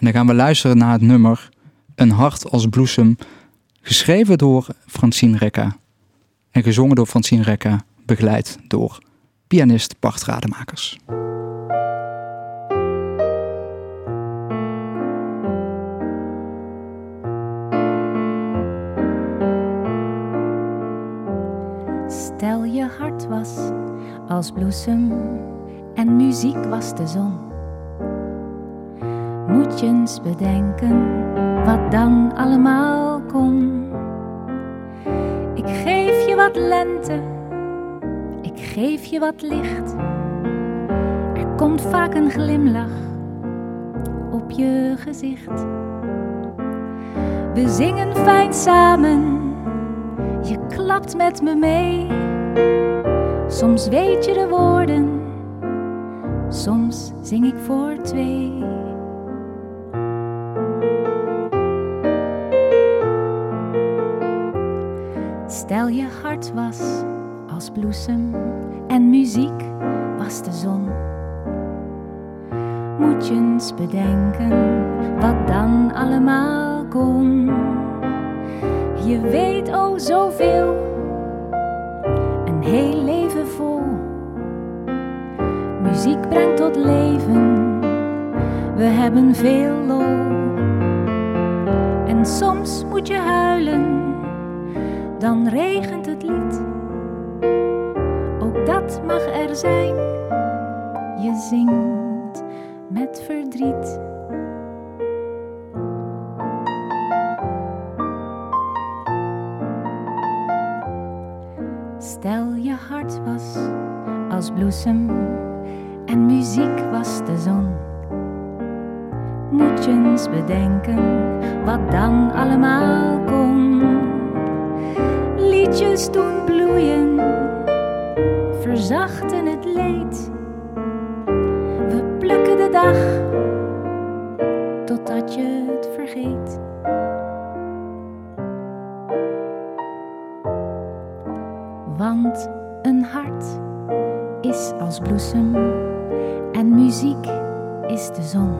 En dan gaan we luisteren naar het nummer Een hart als bloesem, geschreven door Francine Rekka en gezongen door Francine Rekka, begeleid door pianist Bart Rademakers. Stel je hart was als bloesem en muziek was de zon. Moet je eens bedenken wat dan allemaal kon. Ik geef je wat lente, ik geef je wat licht. Er komt vaak een glimlach op je gezicht. We zingen fijn samen, je klapt met me mee. Soms weet je de woorden, soms zing ik voor twee. Stel je hart was als bloesem en muziek was de zon. Moet je eens bedenken wat dan allemaal kon. Je weet oh zoveel, een heel leven vol. Muziek brengt tot leven, we hebben veel lol. En soms moet je huilen, dan regent het lied. Ook dat mag er zijn, je zingt met verdriet. Stel je hart was als bloesem en muziek was de zon. Moet je eens bedenken wat dan allemaal kon. Doen bloeien, verzachten het leed. We plukken de dag totdat je het vergeet. Want een hart is als bloesem en muziek is de zon.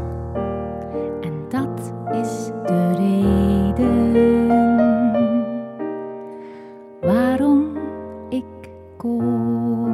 En dat is de reden. cô.